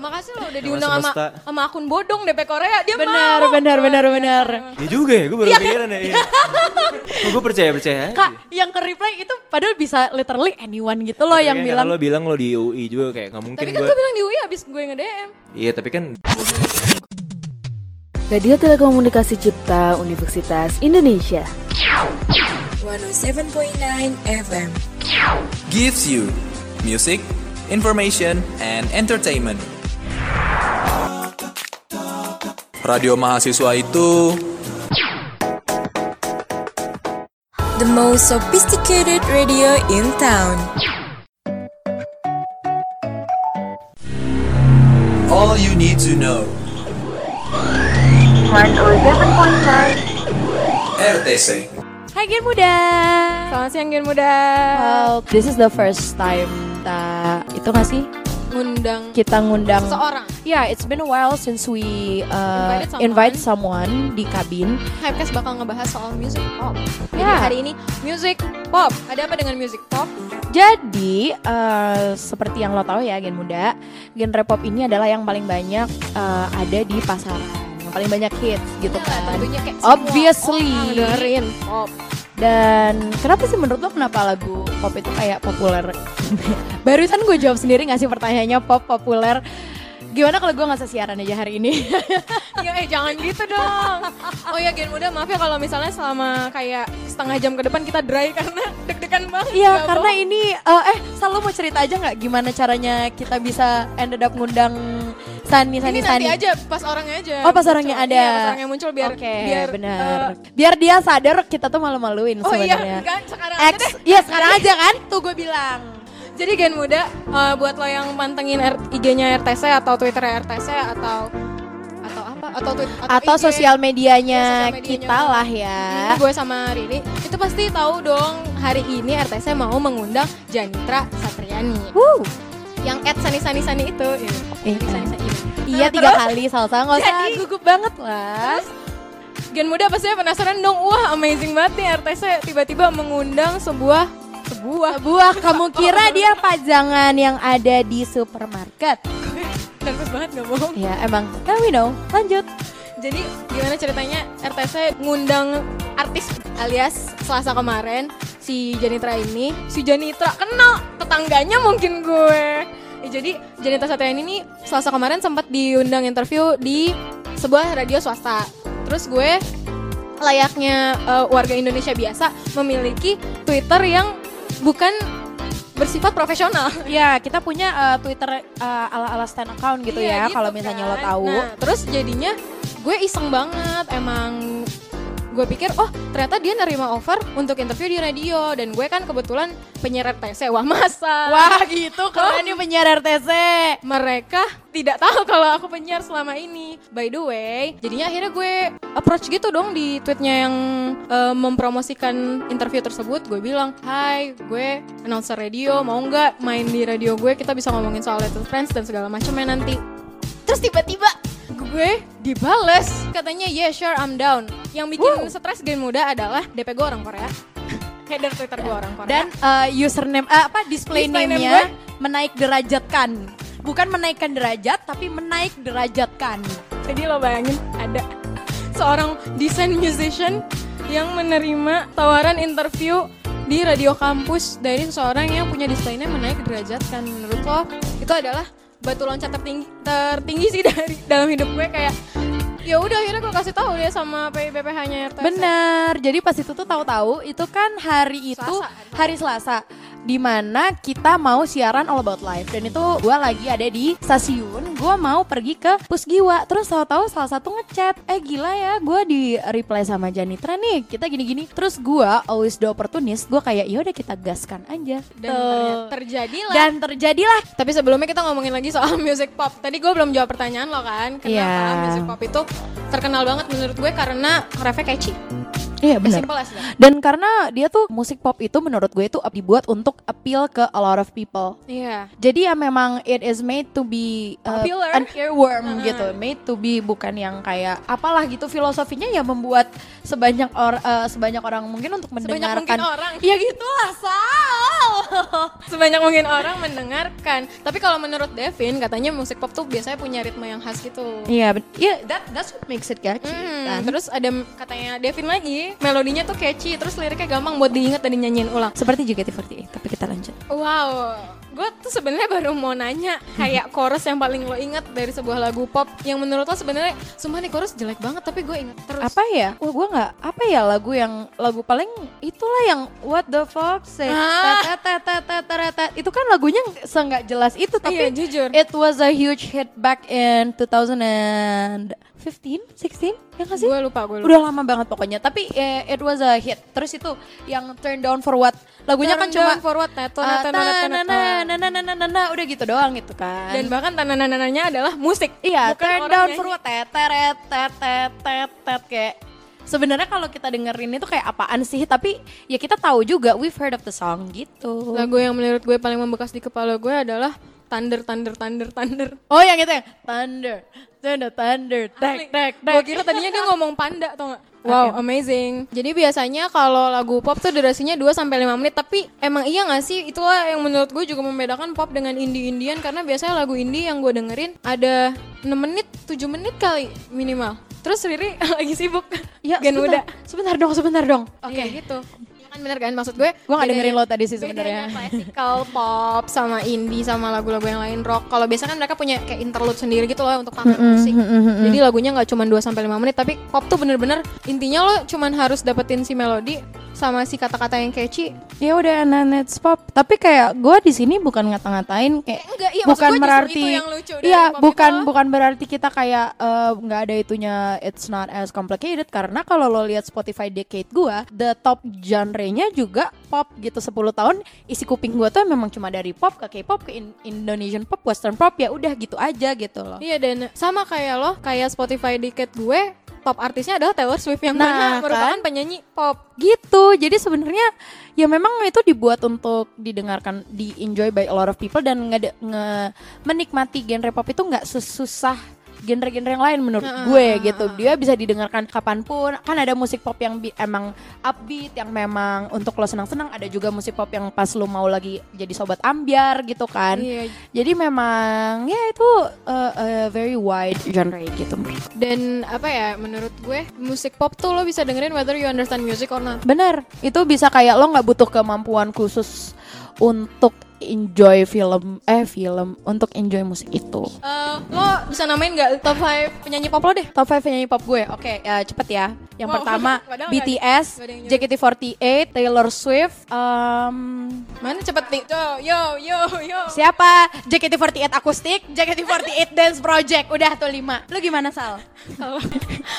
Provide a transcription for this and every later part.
Makasih lo udah diundang sama, sama akun bodong DP Korea. Dia Benar, mau. benar, benar, benar. biasa. Ya juga ya, gue baru pikiran ya. Iya. Oh, gue percaya percaya. aja. Kak, yang ke reply itu padahal bisa literally anyone gitu loh Tapi yang kan bilang. Lo bilang lo di UI juga kayak nggak mungkin Tapi kan gue. gue bilang di UI abis gue nge-DM. Iya tapi kan Radio Telekomunikasi Cipta Universitas Indonesia. 107.9 FM. gives you music, information, and entertainment. Radio mahasiswa itu The most sophisticated radio in town. all you need to know. RTC. Hai Gen Muda. Selamat siang Gen Muda. Wow, this is the first time kita itu gak sih Ngundang kita ngundang seorang. Yeah, it's been a while since we uh, Invited someone. invite someone di kabin. Hypecast bakal ngebahas soal music pop. Jadi Ya. hari ini music pop. Ada apa dengan music pop? Jadi uh, seperti yang lo tahu ya Gen Muda, genre pop ini adalah yang paling banyak uh, ada di pasaran, yang paling banyak hits gitu Nah, kan. tentunya kayak Obviously. orang dengerin pop. Dan kenapa sih menurut lo kenapa lagu pop itu kayak populer? Barusan gue jawab sendiri nggak sih pertanyaannya pop populer? Gimana kalau gue nggak siaran aja hari ini? ya eh jangan gitu dong. Oh ya Gen Muda maaf ya kalau misalnya selama kayak setengah jam ke depan kita dry karena deg-degan banget. Iya karena bohong. ini eh eh selalu mau cerita aja nggak gimana caranya kita bisa ended up ngundang Sani Sani ini Sani. nanti aja pas orangnya aja. Oh pas muncul. orangnya ada. Iya, pas orangnya muncul biar Oke, biar benar. eh, biar dia sadar kita tuh malu-maluin oh iya sebenarnya. kan sekarang aja X, deh. iya sekarang aja kan? Tuh gue bilang. Jadi Gen Muda eh, buat lo yang mantengin R- IG-nya RTC atau Twitter RTC atau atau apa atau tweet Atau IG, sosial medianya, sosial medianya kita lah ya. Hmm, gue sama Riri itu pasti tahu dong hari ini RTC mau mengundang Janitra Satriani Wuh. Yang at Sani Sani Sani itu ya. Eh, Sani Sani. Iya Nah, tiga terus, kali salsa nggak usah Jadi- gugup banget lah. Gen Muda pasti penasaran dong wah amazing banget nih RTC tiba-tiba mengundang sebuah sebuah Buah kamu kira dia pajangan yang ada di supermarket? nervous banget gak bohong Ya emang. Now we know. Lanjut. Jadi gimana ceritanya RTC ngundang artis alias Selasa kemarin si Janitra ini si Janitra kenal tetangganya mungkin gue Ya, jadi Janitra Satriani ini Selasa kemarin sempat diundang interview di sebuah radio swasta terus gue layaknya eh, warga Indonesia biasa memiliki Twitter yang bukan bersifat profesional Ya kita punya uh, Twitter uh, ala-ala stand account gitu Iya, ya. gitu Kalau misalnya lo kan. tahu. Nah, terus jadinya gue iseng banget emang gue pikir oh ternyata dia nerima offer untuk interview di radio. Dan gue kan kebetulan penyiar RTC wah masa? Wah gitu. Keren nih penyiar RTC. mereka tidak tahu kalau aku penyiar selama ini. By the way jadinya akhirnya gue approach gitu dong di tweetnya yang eh, mempromosikan interview tersebut. Gue bilang hai gue announcer radio. Mau nggak main di radio gue? Kita bisa ngomongin soal Little Friends dan segala macamnya nanti. Terus tiba-tiba gue dibales. Katanya yeah sure I'm down. Yang bikin stres game muda adalah DP gue orang Korea. Header Twitter gue orang Korea. Dan uh, username uh, apa display, Display name name-nya menaik derajatkan. Bukan menaikkan derajat tapi menaik derajatkan. Jadi lo bayangin ada seorang desain musician yang menerima tawaran interview di radio kampus dari seseorang yang punya display name menaik derajat kan menurut lo itu adalah batu loncat tertinggi tertinggi sih dari dalam hidup gue kayak ya udah akhirnya gue kasih tahu deh sama PBPH-nya RTC. Bener. Jadi pas itu tuh tahu-tahu itu kan hari itu Selasa, hari Selasa di mana kita mau siaran All About Life dan itu gua lagi ada di stasiun gua mau pergi ke Pusgiwa terus tahu-tahu salah satu ngechat eh gila ya gua di reply sama Janitra nih kita gini-gini terus gua always the opportunist gua kayak ya udah kita gaskan aja dan Tuh. ternyata terjadilah dan terjadilah Tapi sebelumnya kita ngomongin lagi soal music pop. Tadi gue belum jawab pertanyaan lo kan, kenapa Iya. music pop itu terkenal banget menurut gue karena refnya catchy. Iya benar. Dan karena dia tuh musik pop itu menurut gue itu dibuat untuk appeal ke a lot of people. Iya. Jadi ya memang it is made to be uh, Popular. an earworm gitu, made to be bukan yang kayak apalah gitu filosofinya ya membuat sebanyak or uh, sebanyak orang mungkin untuk Sebanyak mendengarkan. mungkin orang. Ya gitulah Sal. Sebanyak mungkin orang mendengarkan. Tapi kalau menurut Devin katanya musik pop tuh biasanya punya ritme yang khas gitu. Iya, ben- iya that that's what makes it catchy. Hmm, kan? terus ada katanya Devin lagi, melodinya tuh catchy, terus liriknya gampang buat diingat dan dinyanyiin ulang. seperti JKT48, tapi kita lanjut. Wow, gue tuh sebenarnya baru mau nanya kayak chorus yang paling lo inget dari sebuah lagu pop yang menurut lo sebenarnya sumpah nih chorus jelek banget tapi gue inget terus. Apa ya? Wah, gue nggak apa ya lagu yang lagu paling itulah yang What the fuck say. Ah. Itu kan lagunya seenggak jelas itu tapi Iya, jujur. it was a huge hit back in 2015, 16 ya nggak sih? Gue lupa, gue lupa. Udah lama banget pokoknya. Tapi eh, it was a hit. Terus itu yang Turn Down for What. Lagunya kan Turn cuma down forward, neto, neto, neto, neto, neto. udah gitu doang gitu kan. Dan bahkan tanananananya adalah musik. Iya, bukan turn down for what? Teteret, tetet, tetet kayak sebenarnya kalau kita dengerin itu kayak apaan sih? Tapi ya kita tahu juga we've heard of the song gitu. Lagu yang menurut gue paling membekas di kepala gue adalah Thunder, Thunder, Thunder, Thunder. Oh, yang itu yang thunder, thunder, thunder, tek, tek, tek. Gue kira tadinya dia ngomong panda tau gak? Wow, amazing. Jadi biasanya kalau lagu pop tuh durasinya 2 sampai 5 menit, tapi emang iya gak sih? Itulah yang menurut gue juga membedakan pop dengan indie-indian karena biasanya lagu indie yang gue dengerin ada 6 menit, 7 menit kali minimal. Terus Riri lagi sibuk. Ya, Gen muda. sebentar, sebentar dong, sebentar dong. Oke, gitu. Ya kan bener kan maksud gue? Gue gak dengerin lo tadi sih sebenarnya. classical pop sama indie sama lagu-lagu yang lain rock. Kalau biasa kan mereka punya kayak interlude sendiri gitu loh untuk pamer musik. Jadi lagunya nggak cuma 2 sampai 5 menit tapi pop tuh bener-bener intinya lo cuman harus dapetin si melodi sama si kata-kata yang catchy. Ya udah it's pop. Tapi kayak gue di sini bukan ngata-ngatain kayak enggak, iya, bukan berarti itu yang lucu dari Iya, bukan itu. bukan berarti kita kayak eh, nggak ada itunya it's not as complicated karena kalau lo lihat Spotify decade gue, the top genre-nya juga pop gitu 10 tahun isi kuping gue tuh memang cuma dari pop ke K-pop ke In- Indonesian pop, Western pop ya udah gitu aja gitu loh. Iya dan sama kayak lo, kayak Spotify Decade gue, pop artisnya adalah Taylor Swift yang Nah, mana merupakan kan? penyanyi pop. gitu jadi sebenarnya ya memang itu dibuat untuk didengarkan di enjoy by a lot of people dan nge, nge- menikmati genre pop itu nggak sesusah genre-genre yang lain menurut gue gitu. dia bisa didengarkan kapan pun. Kan ada musik pop yang emang upbeat yang memang untuk lo senang-senang. Ada juga musik pop yang pas lo mau lagi jadi sobat ambiar gitu kan. Iya. jadi memang ya itu uh, uh, very wide genre gitu. Dan apa ya, menurut gue musik pop tuh lo bisa dengerin whether you understand music or not. Bener, itu bisa kayak lo nggak butuh kemampuan khusus untuk enjoy film, eh film, untuk enjoy musik itu. Eh, lo bisa namain nggak top 5 penyanyi pop lo deh? Top 5 penyanyi pop gue, oke ya cepet ya. Yang Wow, pertama BTS, ada- nggak ada yang nyebut. JKT48, Taylor Swift, um, Mana cepet nih? Tuh, yo, yo, yo. siapa? JKT48 akustik, JKT48 Dance Project, udah tuh 5 Lu gimana Sal?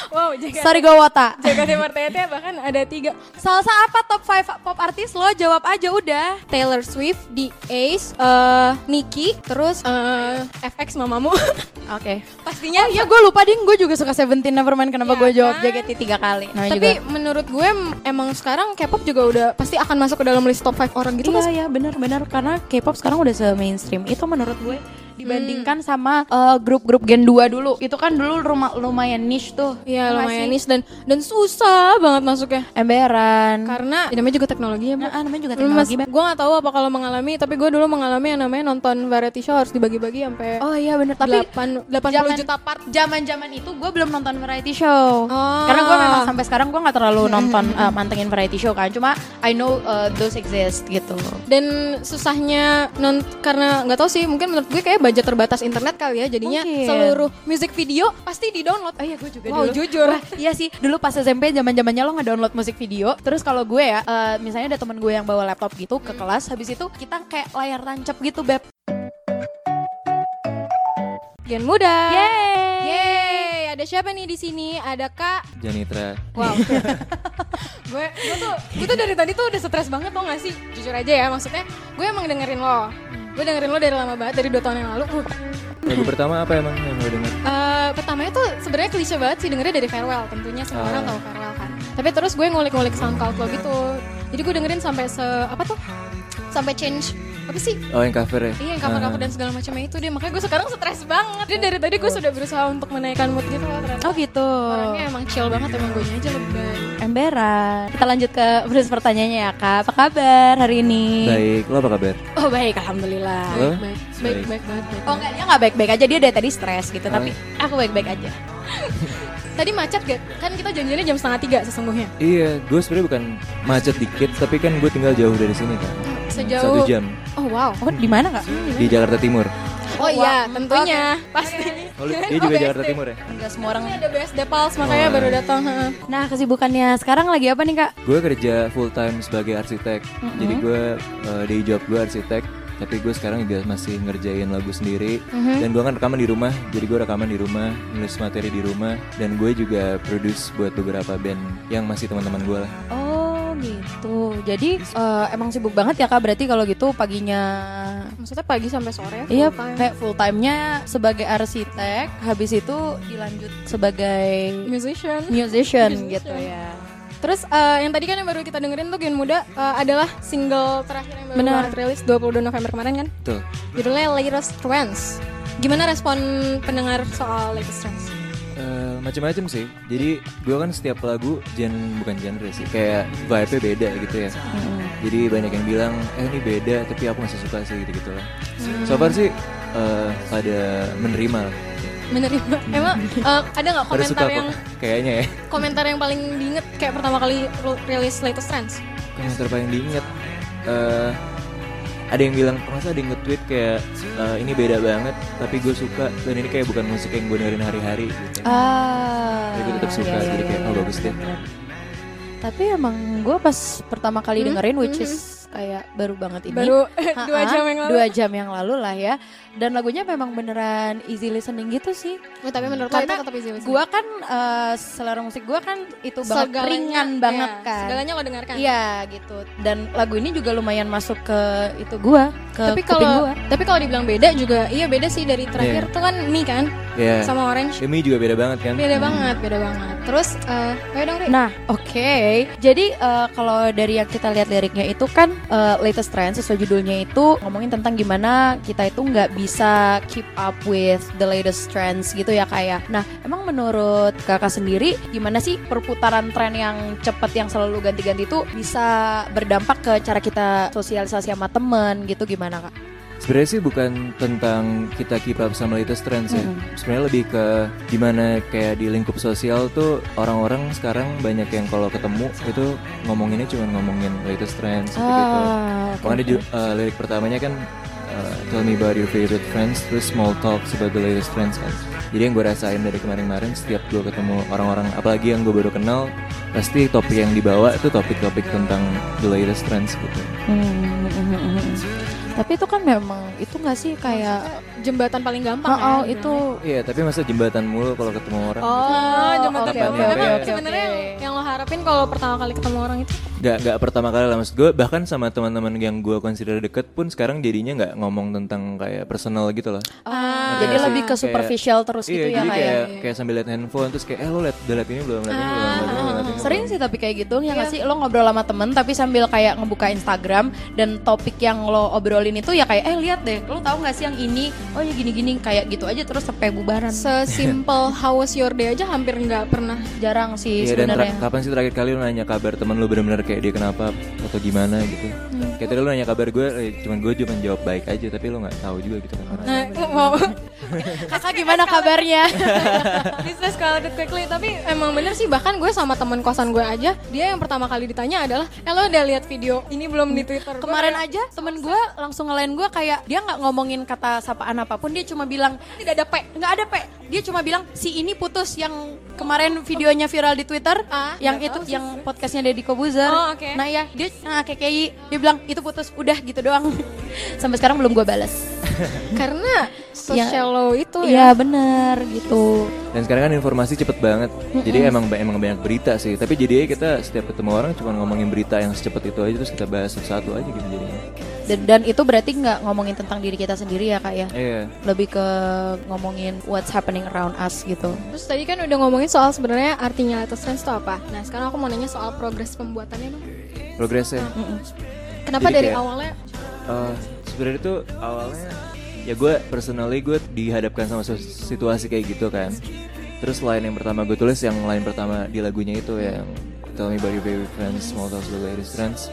wow, JKT. Sorry gue wota. JKT48 bahkan ada tiga. Salsa apa top 5 pop artis lo? Jawab aja udah. Taylor Swift, The Ace, eh Nicki, terus eh FX mamamu. Oke. Pastinya Ya gue lupa ding, gue juga suka Seventeen Nevermind kenapa Iya gue jawab kan? JKT tiga kali. Namanya Tapi juga. menurut gue emang sekarang K-pop juga udah pasti akan masuk ke dalam list top 5 orang gitu Iya mas. ya benar-benar karena K-pop sekarang udah se mainstream itu menurut gue dibandingkan sama eh, grup-grup Gen 2 dulu. Itu kan dulu rumah lumayan niche tuh. Iya Ya nggak lumayan niche dan dan susah banget masuknya. Emberan. Karena ya, namanya juga teknologi ya. Nah, ah, namanya juga Mas, teknologi. Beb. gue gak tahu apa kalau mengalami, tapi gue dulu mengalami yang namanya nonton variety show harus dibagi-bagi sampai Oh iya bener tapi 8, 80 zaman- juta part. Zaman-zaman itu gue belum nonton variety show. Oh. Karena gue memang sampai sekarang gue nggak terlalu nonton eh, mantengin variety show kan. Cuma I know eh, those exist gitu. Dan susahnya non karena nggak tahu sih, mungkin menurut gue kayak budget terbatas internet kali ya, jadinya Mungkin. seluruh music video pasti di download. Oh iya gue juga Wow, dulu. jujur. Wah, iya sih, dulu pas SMP zaman zamannya lo nge-download musik video. Terus kalau gue ya, eh, misalnya ada temen gue yang bawa laptop gitu ke kelas, habis itu kita kayak layar tancap gitu beb. Gen muda. Yeay. Yeay, ada siapa nih di sini? Ada Kak. Janitra. Wow. gue gue tuh gue tuh dari tadi tuh udah stres banget tau gak sih? Jujur aja ya, maksudnya gue emang dengerin lo. Gue dengerin lo dari lama banget, dari dua tahun yang lalu. Uh. Lagu pertama apa emang yang lo denger? Eh, pertamanya tuh sebenarnya klise banget sih dengernya dari farewell tentunya semua Ah. orang tahu farewell kan Tapi terus gue ngulik-ngulik SoundCloud lo gitu. Jadi gue dengerin sampai se apa tuh? Sampai change apa sih? Oh yang cover ya? Iya, yang cover-cover dan segala macamnya itu dia. Makanya gue sekarang stres banget. Dia dari tadi gue sudah berusaha untuk menaikkan mood gitu loh ternyata. Oh gitu. Orangnya emang chill banget, emang gue aja lebih baik. Emberan. Kita lanjut ke terus pertanyaannya ya kak. Apa kabar hari ini? Baik, lo apa kabar? Oh baik, alhamdulillah. Baik, baik, baik, baik banget. baik. Oh enggak, dia nggak baik-baik aja. Dia dari tadi stres gitu. Tapi aku baik-baik aja. Tadi macet gak? Kan kita janjiannya jam setengah tiga sesungguhnya. Iya, gue sebenarnya bukan macet dikit, tapi kan gue tinggal jauh dari sini kan. Sejauh Satu jam Oh wow. Oh di mana kak? di Jakarta Timur. Oh iya, tentunya pasti. Oh, iya juga BSD. Jakarta Timur ya? Enggak semua orang. Ini ada BSD Pals makanya Oh, baru iya. datang. heeh. Nah kesibukannya sekarang lagi apa nih kak? Gue kerja full time sebagai arsitek. Jadi gue uh, day job gue arsitek, tapi gue sekarang juga masih ngerjain lagu sendiri. Dan gue kan rekaman di rumah, jadi gue rekaman di rumah, nulis materi di rumah, dan gue juga produce buat beberapa band yang masih teman-teman gue lah. Oh gitu. Jadi eh, emang sibuk banget ya kak. Berarti kalau gitu paginya Maksudnya pagi sampai sore full Iya, time. kayak full time-nya sebagai arsitek, habis itu dilanjut sebagai musician. musician Musician. gitu ya. Terus eh, yang tadi kan yang baru kita dengerin tuh Gen Muda eh, adalah single terakhir yang baru Benar. rilis 22 November kemarin kan. Betul. Judulnya Latest Trends. Gimana respon pendengar soal Latest Trends? Eh, macem-macem sih. Jadi gue kan setiap lagu gen bukan genre sih, kayak vibe-nya beda gitu ya. Jadi banyak yang bilang, eh ini beda, tapi aku masih suka sih gitu-gitu lah. So far sih eh, pada menerima lah. Menerima. Emang eh, ada nggak komentar kok, yang kayaknya ya. komentar yang paling diinget kayak pertama kali rilis Latest Trends? Komentar paling diinget. eh ada yang bilang, masa ada yang nge-tweet kayak eh, ini beda banget, tapi gue suka dan ini kayak bukan musik yang gue dengerin hari-hari gitu. Ah. Tapi gue tetap suka, iya, jadi iya, kayak iya, oh bagus deh. Tapi emang gue pas pertama kali Hmm, dengerin, which hmm, is kayak baru banget ini. Baru dua Ha-ha, jam yang lalu. Dua jam yang lalu lah ya. Dan lagunya memang beneran easy listening gitu sih. Oh, tapi menurut lo itu Karena tetap easy listening? Gua kan eh, selera musik gua kan itu banget Segalanya, ringan iya, banget kan. Segalanya lo dengarkan. Iya gitu. Dan lagu ini juga lumayan masuk ke itu gua, ke Tapi kuping kalau gua. tapi kalau dibilang beda juga iya beda sih dari terakhir Iya. tuh kan Mi kan Ya, sama Orange. Emi juga beda banget kan. Beda banget, beda banget. Terus eh ayo dong Ri. Nah, oke. Jadi eh, kalau dari yang kita lihat liriknya itu kan eh, latest trend sesuai judulnya itu ngomongin tentang gimana kita itu nggak bisa keep up with the latest trends gitu ya kayak. Nah, emang menurut kakak sendiri gimana sih perputaran tren yang cepet yang selalu ganti-ganti itu bisa berdampak ke cara kita sosialisasi sama temen gitu gimana kak? Sebenarnya sih bukan tentang kita keep up sama latest trends ya. Mm-mm. Sebenarnya lebih ke gimana kayak di lingkup sosial tuh orang-orang sekarang banyak yang kalau ketemu itu ngomonginnya cuma ngomongin latest trends gitu. Ah, oke, Makanya oke. ju- uh, lirik pertamanya kan uh, tell me about your favorite friends terus small talks about the latest trends kan. Jadi yang gue rasain dari kemarin-kemarin setiap gue ketemu orang-orang apalagi yang gue baru kenal pasti topik yang dibawa itu topik-topik tentang the latest trends gitu. Hmm, hmm, hmm, hmm. Tapi itu kan memang itu nggak sih kayak Jembatan paling gampang Oh, ya. oh, itu Iya, tapi masa jembatan mulu kalau ketemu orang. Oh, jembatan oke, paling oke, gampang. oke, oke, Sebenarnya oke. yang, yang lo harapin kalau pertama kali ketemu orang itu Gak, gak pertama kali lah maksud gue Bahkan sama teman-teman yang gue consider deket pun Sekarang jadinya gak ngomong tentang kayak personal gitu loh Oh, Ngerti jadi sih? lebih ke Kayak- superficial terus Iya gitu ya jadi kayak. kayak, kayak sambil liat handphone Terus kayak eh lo liat, udah liat ini belum, liat ini belum, liat ini belum, liat ini Sering belum. sih tapi kayak gitu ya nggak sih lo ngobrol sama temen tapi sambil kayak ngebuka Instagram dan topik yang lo obrolin itu ya kayak eh lihat deh lo tahu nggak sih yang ini oh ya gini-gini kayak gitu aja terus sampai bubaran sesimpel how was your day aja hampir nggak pernah. jarang sih dan sebenarnya kapan sih terakhir kali lo nanya kabar temen lo bener-bener kayak dia kenapa atau gimana gitu Hmm. Kayak tadi lo nanya kabar gue, eh, cuman gue cuma jawab baik aja Tapi lo gak tahu juga gitu kan Nah, mau kakak gimana kabarnya? Bisnis kalau quickly. Tapi emang bener sih bahkan gue sama temen kosan gue aja dia yang pertama kali ditanya adalah eh lo udah lihat video ini belum di twitter? Kemarin aja temen gue langsung ngelain gue kayak dia nggak ngomongin kata sapaan apa pun dia cuma bilang tidak ada pe nggak ada pe dia cuma bilang si ini putus yang kemarin videonya viral di twitter Ah, yang itu tahu sih. yang podcastnya Deddy Kobuzer. Oh, oke. nah ya dia nah, KKI dia bilang itu putus udah gitu doang. Sampai sekarang belum gue balas karena social law itu iya ya bener gitu. Dan sekarang kan informasi cepet banget. Jadi emang emang banyak berita sih. Tapi jadinya kita setiap ketemu orang cuma ngomongin berita yang secepat itu aja Terus kita bahas satu-satu aja gitu jadinya Dan, dan itu berarti nggak ngomongin tentang diri kita sendiri ya kak ya? Iya. Lebih ke ngomongin what's happening around us gitu. Terus tadi kan udah ngomongin soal sebenarnya artinya latest trends itu apa. Nah sekarang aku mau nanya soal progres pembuatannya dong. Progresnya. Kenapa Jadi dari kayak- awalnya? Eh, sebenarnya tuh awalnya ya gue personally gue dihadapkan sama situasi kayak gitu kan. Terus line yang pertama gue tulis yang line pertama di lagunya itu yang Tell Me About Your Baby Friends, Small Talks About Ladies Friends.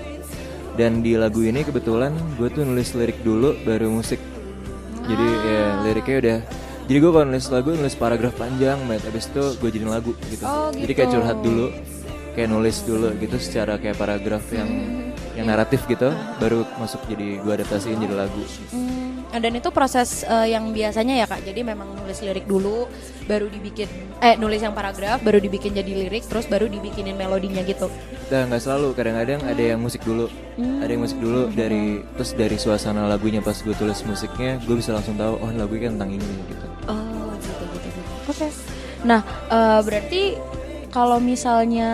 Dan di lagu ini kebetulan gue tuh nulis lirik dulu baru musik. Jadi ya liriknya udah jadi gue kalau nulis lagu nulis paragraf panjang banget Abis itu gue jadiin lagu gitu. Oh, Jadi gitu. kayak curhat dulu Kayak nulis dulu gitu secara kayak paragraf yang yang naratif gitu Baru masuk jadi gue adaptasiin jadi lagu Hmm, dan itu proses eh, yang biasanya ya kak. Jadi memang nulis lirik dulu, baru dibikin eh nulis yang paragraf, baru dibikin jadi lirik, terus baru dibikinin melodinya gitu. Nah nggak selalu kadang-kadang ada yang musik dulu Ada yang musik dulu dari Terus dari suasana lagunya pas gue tulis musiknya Gue bisa langsung tahu oh lagu kan tentang ini gitu Oh gitu gitu gitu. Oke. Nah eh, berarti kalau misalnya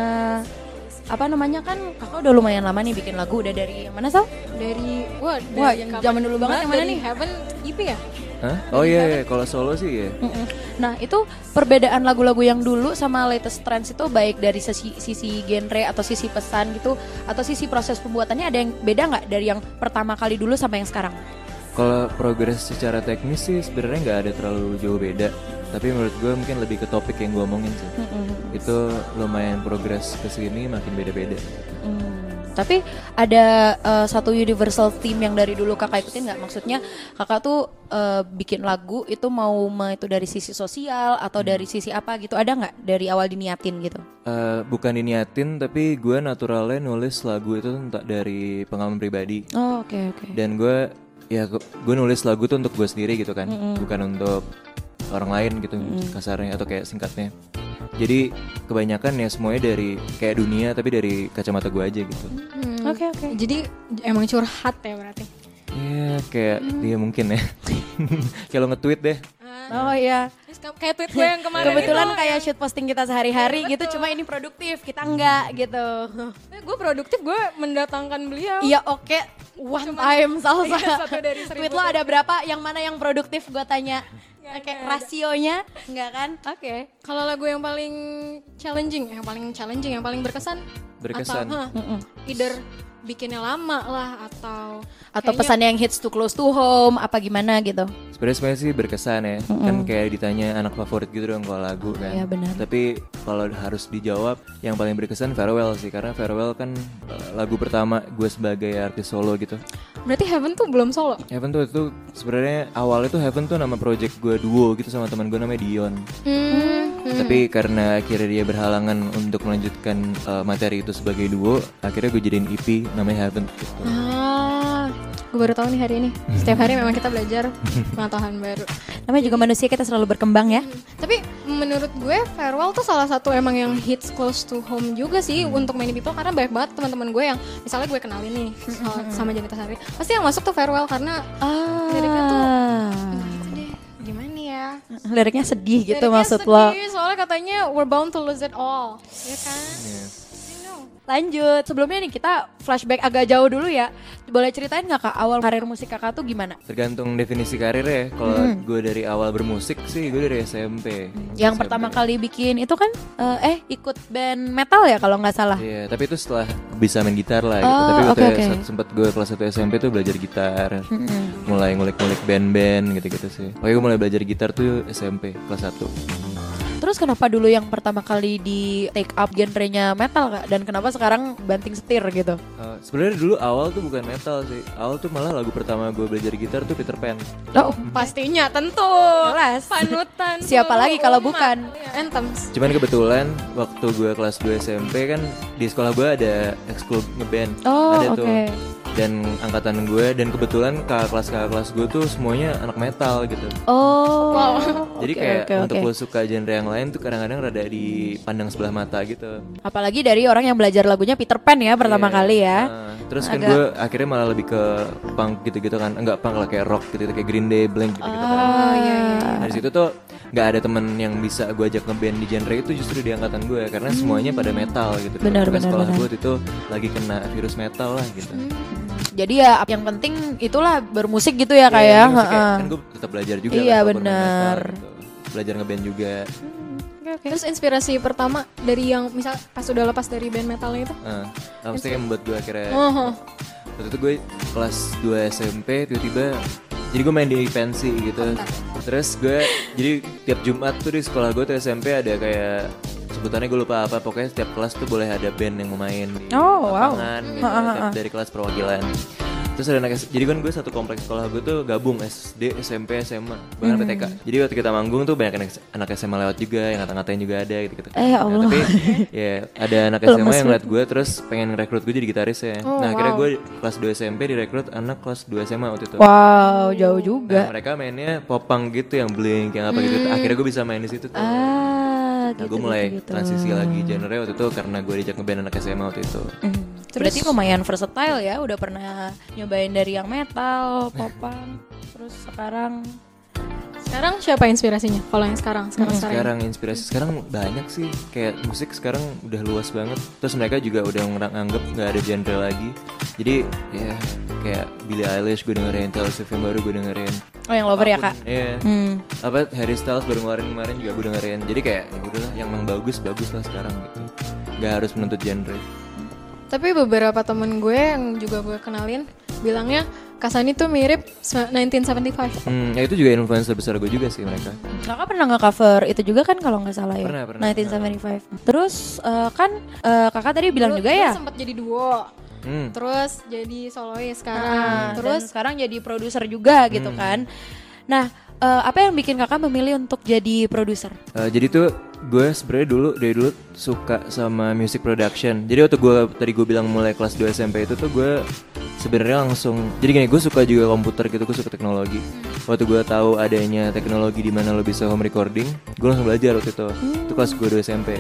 apa namanya kan kakak udah lumayan lama nih bikin lagu udah dari yang mana Sal? Dari wah, dari Wah, kapan zaman dulu banget yang mana dari nih? Heaven EP ya? Hah? Oh iya, iya. kalau solo sih ya Mm-mm. Nah itu perbedaan lagu-lagu yang dulu sama latest trends itu baik dari sisi, sisi genre atau sisi pesan gitu atau sisi proses pembuatannya ada yang beda nggak dari yang pertama kali dulu sama yang sekarang? Kalau progres secara teknis sih sebenarnya nggak ada terlalu jauh beda Tapi menurut gue mungkin lebih ke topik yang gue omongin sih Itu lumayan progres ke sini makin beda-beda Hmm, Tapi ada eh, satu universal theme yang dari dulu kakak ikutin nggak? Maksudnya kakak tuh eh, bikin lagu itu mau ma- itu dari sisi sosial atau dari sisi apa gitu? Ada nggak dari awal diniatin gitu? Eh, bukan diniatin tapi gue naturalnya nulis lagu itu entah dari pengalaman pribadi Oh oke oke. dan gue ya gue nulis lagu tuh untuk gue sendiri gitu kan bukan untuk orang lain gitu kasarnya atau kayak singkatnya jadi kebanyakan ya semuanya dari kayak dunia tapi dari kacamata gue aja gitu Hmm. Oke oke. Jadi emang curhat ya berarti. ya kayak dia mungkin ya kayak lo nge-tweet deh Oh iya. Kayak tweet gue yang kemarin Kebetulan itu, kayak shoot posting kita sehari-hari gitu, cuma ini produktif, kita enggak gitu. Eh, gue produktif gue mendatangkan beliau. Iya oke, one time salsa. Iya, satu dari Tweet lo ada berapa? Yang mana yang produktif? Gue tanya. Oke, rasionya enggak kan? Oke. Kalau lagu yang paling challenging, yang paling challenging, yang paling berkesan, Berkesan. atau, hah, either bikinnya lama lah atau Atau kayaknya- pesan yang hits too close to home, apa gimana gitu? sebenarnya sebenarnya sih berkesan ya kan kayak ditanya anak favorit gitu dong kalau lagu kan Iya, benar. tapi kalau harus dijawab yang paling berkesan farewell sih karena farewell kan eh, lagu pertama gue sebagai artis solo gitu Berarti Heaven tuh belum solo. Heaven tuh itu sebenarnya awal itu Heaven tuh nama project gue duo gitu sama teman gue namanya Dion. Hmm. Tapi karena akhirnya dia berhalangan untuk melanjutkan uh, materi itu sebagai duo, akhirnya gue jadiin EP namanya Heaven. Gitu. Ah, gue baru tahu nih hari ini. Setiap hari memang kita belajar pengetahuan baru. Namanya juga manusia kita selalu berkembang ya. Tapi menurut gue Farewell tuh salah satu emang yang hits close to home juga sih untuk many people karena banyak banget teman-teman gue yang misalnya gue kenalin nih soal- sama Janita Sari. Pasti yang masuk tuh Farewell karena Ah. Liriknya tuh- ya? Liriknya sedih gitu Liriknya maksud lo. sedih, Soalnya katanya we're bound to lose it all. Ya kan? Yes. Lanjut, sebelumnya nih kita flashback agak jauh dulu ya. Boleh ceritain nggak kak awal karir musik kakak tuh gimana? Tergantung definisi karir ya. Kalau gue dari awal bermusik sih gue dari SMP. Yang SMP. pertama kali bikin itu kan eh, eh ikut band metal ya kalau nggak salah. Iya, tapi itu setelah bisa main gitar lah gitu. Oh, tapi waktu oke. se- sempat gue kelas 1 SMP tuh belajar gitar. Mulai ngulik-ngulik band-band gitu-gitu sih. Pokoknya gue mulai belajar gitar tuh SMP kelas 1. Terus kenapa dulu yang pertama kali di take up genrenya metal kak? Dan kenapa sekarang banting setir gitu? Uh, sebenarnya dulu awal tuh bukan metal sih. Awal tuh malah lagu pertama gue belajar gitar tuh Peter Pan. Oh, Pastinya tentu. Jelas. Panutan. Siapa lagi kalau umat. bukan? Iya, Anthems. Cuman kebetulan waktu gue kelas 2 SMP kan di sekolah gue ada ekskul ngeband. Oh, ada oke. tuh. Dan angkatan gue dan kebetulan kakak kelas kakak kelas gue tuh semuanya anak metal gitu. Oh. Wow. Jadi Oke, kayak oke, untuk oke. lo suka genre yang lain tuh kadang-kadang rada dipandang sebelah mata gitu. Apalagi dari orang yang belajar lagunya Peter Pan ya pertama Iya. kali ya. Nah, terus kan Agak- gue akhirnya malah lebih ke punk gitu-gitu kan. Enggak punk lah kayak rock gitu, kayak Green Day, Blink gitu-gitu kan. Oh iya iya. Dari situ tuh nggak ada temen yang bisa gue ajak ngeband di genre itu justru di angkatan gue karena semuanya pada metal gitu. Benar, benar, sekolah benar. gue itu lagi kena virus metal lah gitu. Jadi ya yang penting itulah bermusik gitu ya Iya, kayak. yang penting kayak- heeh. kan gue tetap belajar juga Iya, kan, metal gitu. belajar ngeband juga Terus inspirasi pertama dari yang misal pas udah lepas dari band metalnya itu? Nah, maksudnya yang membuat gue akhirnya Oh, waktu itu gue kelas 2 SMP tiba-tiba jadi gue main di pensi gitu terus gue jadi tiap Jumat tuh di sekolah gue tuh SMP ada kayak sebutannya gue lupa apa pokoknya setiap kelas tuh boleh ada band yang mau main di Oh, wow. lapangan gitu, tiap dari kelas perwakilan terus ada anak jadi kan gue satu kompleks sekolah gue tuh gabung SD SMP SMA bahkan Hmm. PTK jadi waktu kita manggung tuh banyak anak, anak SMA lewat juga yang ngata-ngatain juga ada gitu gitu Eh, ya Allah. tapi ya ada anak SMA yang ngeliat gue terus pengen rekrut gue jadi gitaris ya. Oh, nah akhirnya gue kelas 2 SMP direkrut anak kelas 2 SMA waktu itu. Wow, jauh Nah, juga. mereka mainnya popang gitu yang blink yang apa gitu. Akhirnya gue bisa main di situ tuh. Ah, nah, gitu, gue mulai gitu, gitu. transisi lagi genre waktu itu karena gue diajak ngeband anak SMA waktu itu Hmm. Berarti lumayan versatile ya, udah pernah nyobain dari yang metal, popang, terus sekarang sekarang siapa inspirasinya? Kalau yang sekarang, sekarang sekarang. sekarang inspirasi sekarang banyak sih kayak musik sekarang udah luas banget terus mereka juga udah ngerang- nganggep nggak ada genre lagi jadi ya kayak Billie Eilish gue dengerin Taylor Swift yang baru gue dengerin Oh yang lover ya kak? Iya. Hmm. Apa Harry Styles baru ngeluarin kemarin juga gue dengerin. Jadi kayak ya udahlah yang memang bagus bagus lah sekarang gitu. Gak harus menuntut genre. Tapi beberapa temen gue yang juga gue kenalin bilangnya Kasani tuh mirip 1975. Hmm, ya itu juga influencer besar gue juga sih mereka. Kakak pernah nge-cover itu juga kan kalau nggak salah ya? Pernah, pernah. 1975. Terus eh, kan eh, kakak tadi bilang Dulu- juga dulu ya? sempat jadi duo. Hmm. Terus jadi solois sekarang. Nah, Terus terus sekarang jadi produser juga gitu kan. Nah, eh, apa yang bikin kakak memilih untuk jadi produser? Eh, jadi tuh gue sebenarnya dulu dari dulu suka sama music production. Jadi waktu gue tadi gue bilang mulai kelas 2 SMP itu tuh gue sebenarnya langsung jadi gini gue suka juga komputer gitu gue suka teknologi. Waktu gue tahu adanya teknologi di mana lo bisa home recording, gue langsung belajar waktu itu. Itu kelas gue 2 SMP.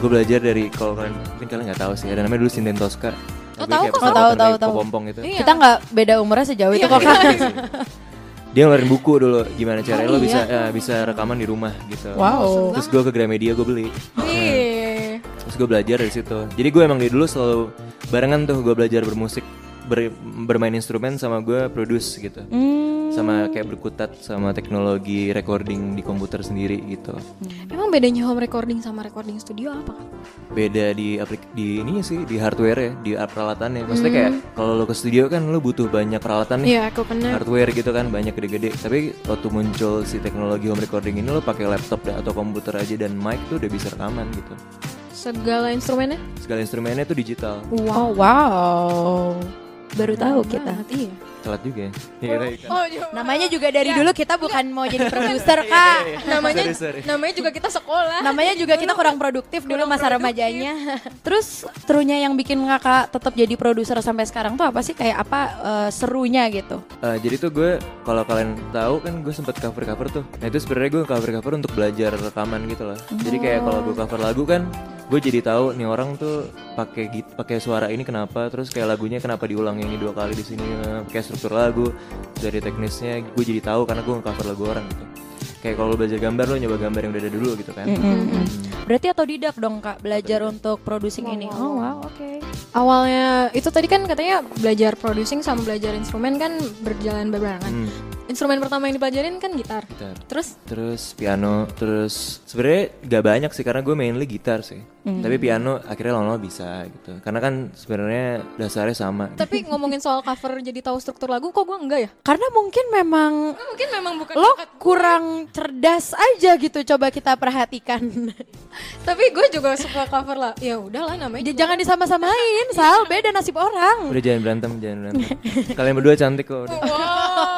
Gue belajar dari kalau kalian mungkin kalian nggak tahu sih ada namanya dulu Sinten Tosca. Oh, tahu kok. Tahu, tahu, tahu. Pompong gitu. Iya. Kita nggak beda umurnya sejauh itu kok kak. Dia ngeluarin buku dulu gimana caranya Oh, lo iya. bisa ya, bisa rekaman di rumah gitu. Wow. Terus gue ke Gramedia gue beli. Wih. Terus gue belajar dari situ. Jadi gue emang dari dulu selalu barengan tuh gue belajar bermusik, ber- bermain instrumen sama gue produce gitu. Hmm. Sama kayak berkutat sama teknologi recording di komputer sendiri gitu. Emang bedanya home recording sama recording studio apa kan? Beda di aplik di ini sih di hardware ya, di peralatannya. Maksudnya kayak kalau lo ke studio kan lo butuh banyak peralatan nih. Iya, aku bener. Hardware gitu kan banyak gede-gede. Tapi waktu muncul si teknologi home recording ini lo pakai laptop atau komputer aja dan mic tuh udah bisa rekaman gitu. Segala instrumennya? Segala instrumennya tuh digital. Oh wow. Baru tahu kita. Banget, iya. Telat juga ya. Iya, iya, Oh, iya. Namanya juga dari dulu kita bukan mau jadi produser kak. namanya Sorry, sorry. namanya juga kita sekolah. Namanya juga kita kurang produktif dulu masa remajanya. Terus serunya yang bikin kakak tetap jadi produser sampai sekarang tuh apa sih? Kayak apa eh, serunya gitu? Eh, jadi tuh gue kalau kalian tahu kan gue sempet cover cover tuh. Nah itu sebenarnya gue cover cover untuk belajar rekaman gitu lah. Jadi kayak kalau gue cover lagu kan gue jadi tahu nih orang tuh pakai git pakai suara ini kenapa terus kayak lagunya kenapa diulang ini dua kali di sini kayak struktur lagu dari teknisnya gue jadi tahu karena gue cover lagu orang gitu. Kayak kalau lo belajar gambar lo nyoba gambar yang udah ada dulu gitu kan. Berarti otodidak dong kak belajar untuk producing ini. Oh wow oke. Awalnya itu tadi kan katanya belajar producing sama belajar instrumen kan berjalan berbarengan. Hmm, Instrumen pertama yang dipelajarin kan gitar. gitar. Terus Terus piano, terus sebenarnya gak banyak sih karena gue mainly gitar sih. Tapi piano akhirnya lama-lama bisa gitu. Karena kan sebenarnya dasarnya sama. tapi ngomongin soal cover jadi tahu struktur lagu kok gue enggak ya? Karena mungkin memang Mungkin memang bukan lo kurang cerdas aja gitu. Coba kita perhatikan. Tapi gue juga suka cover lah. Ya udahlah namanya. Jangan disama-samain, Sal. Beda nasib orang. Udah jangan berantem, jangan berantem. Kalian berdua cantik kok. Udah. Wow.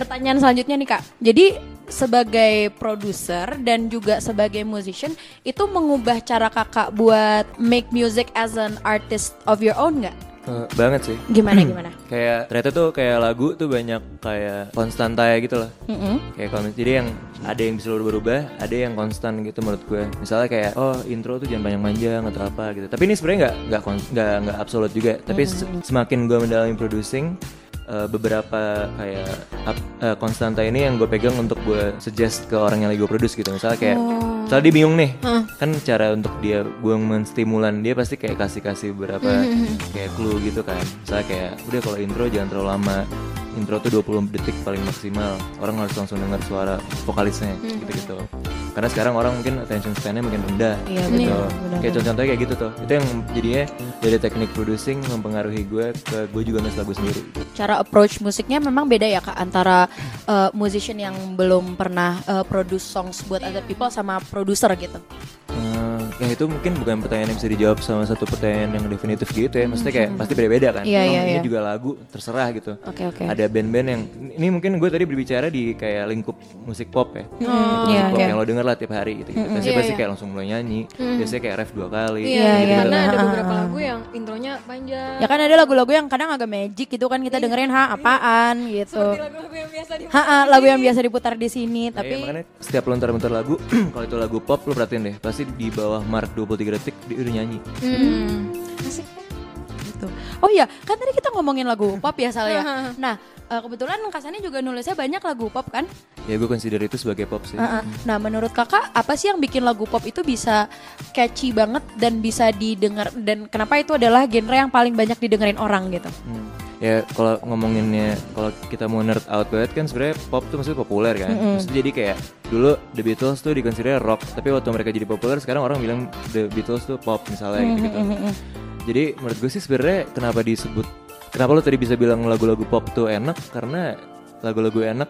Pertanyaan selanjutnya nih kak. Jadi sebagai produser dan juga sebagai musician itu mengubah cara kakak buat make music as an artist of your own nggak? Eh, banget sih. Gimana gimana? Kayak ternyata tuh kayak lagu tuh banyak kayak konstanta ya gitu lah. Mm-mm. Kayak kalau jadi yang ada yang bisa berubah-ubah, ada yang konstan gitu menurut gue. Misalnya kayak oh intro tuh jangan panjang-panjang atau apa gitu. Tapi ini sebenarnya nggak nggak nggak nggak absolut juga. Tapi se- semakin gue mendalami producing eh, beberapa kayak up- eh, konstanta ini yang gue pegang untuk gue suggest ke orang yang lagi gue produce gitu. Misalnya kayak Soalnya dia bingung nih, kan cara untuk dia gue menstimulan dia pasti kayak kasih kasih beberapa kayak clue gitu kan. Misalnya kayak udah kalau intro jangan terlalu lama. Intro tuh 20 detik paling maksimal. Orang harus langsung dengar suara vokalisnya gitu-gitu. Karena sekarang orang mungkin attention span-nya makin rendah Iya, gitu. benar, kayak contoh-contohnya kayak gitu tuh. Itu yang jadinya dari teknik producing mempengaruhi gue ke gue juga nulis lagu sendiri. cara approach musiknya memang beda ya kak antara uh, musician yang belum pernah uh, produce songs buat other people sama produser gitu. Eh, ya itu mungkin bukan pertanyaan yang bisa dijawab sama satu pertanyaan yang definitif gitu ya. Maksudnya kayak pasti beda-beda kan. Iya, Oh, iya, ini iya. juga lagu terserah gitu. Oke oke. Ada band-band yang ini mungkin gue tadi berbicara di kayak lingkup musik pop ya. Iya musik pop iya. yang lo denger lah tiap hari gitu. Biasanya Iya, pasti iya. kayak langsung mulai nyanyi. Biasanya kayak ref dua kali. Iya, Iya, iya, karena iya. ada beberapa lagu yang intronya panjang. Ya kan ada lagu-lagu yang kadang agak magic gitu kan kita dengerin ha apaan gitu. Seperti lagu-lagu yang biasa di Ha lagu yang biasa diputar di sini Tapi tapi makanya setiap lo ntar-bentar lagu, kalau itu lagu pop lo perhatiin deh, pasti di bawah mark 23 detik dia udah nyanyi. Hmm. gitu. Oh iya, kan tadi kita ngomongin lagu pop ya Sal ya. Nah, eh, kebetulan Kasani juga nulisnya banyak lagu pop kan? Ya gue consider itu sebagai pop sih. Heeh. Nah, menurut kakak apa sih yang bikin lagu pop itu bisa catchy banget dan bisa didengar dan kenapa itu adalah genre yang paling banyak didengerin orang gitu? Hmm. Ya kalau ngomonginnya kalau kita mau nerd out banget kan sebenarnya pop tuh maksudnya populer kan. Maksudnya jadi kayak dulu The Beatles tuh dikonsider rock, tapi waktu mereka jadi populer sekarang orang bilang The Beatles tuh pop misalnya gitu gitu. Jadi menurut gue sih sebenarnya kenapa disebut kenapa lo tadi bisa bilang lagu-lagu pop tuh enak karena lagu-lagu enak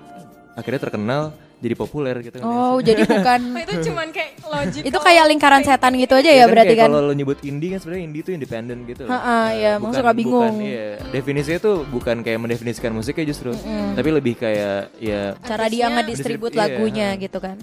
akhirnya terkenal jadi populer gitu kan. Oh, jadi bukan Oh, itu cuman kayak logik. itu kayak lingkaran setan gitu aja ya kan berarti kan? Kalau lo nyebut indie kan sebenarnya indie tuh independen gitu. loh. Ha-ha, iya, emang suka bingung. Bukan, iya, definisinya tuh bukan kayak mendefinisikan musiknya justru, tapi lebih kayak ya Cara dia ngedistribut distribut, iya. lagunya gitu kan?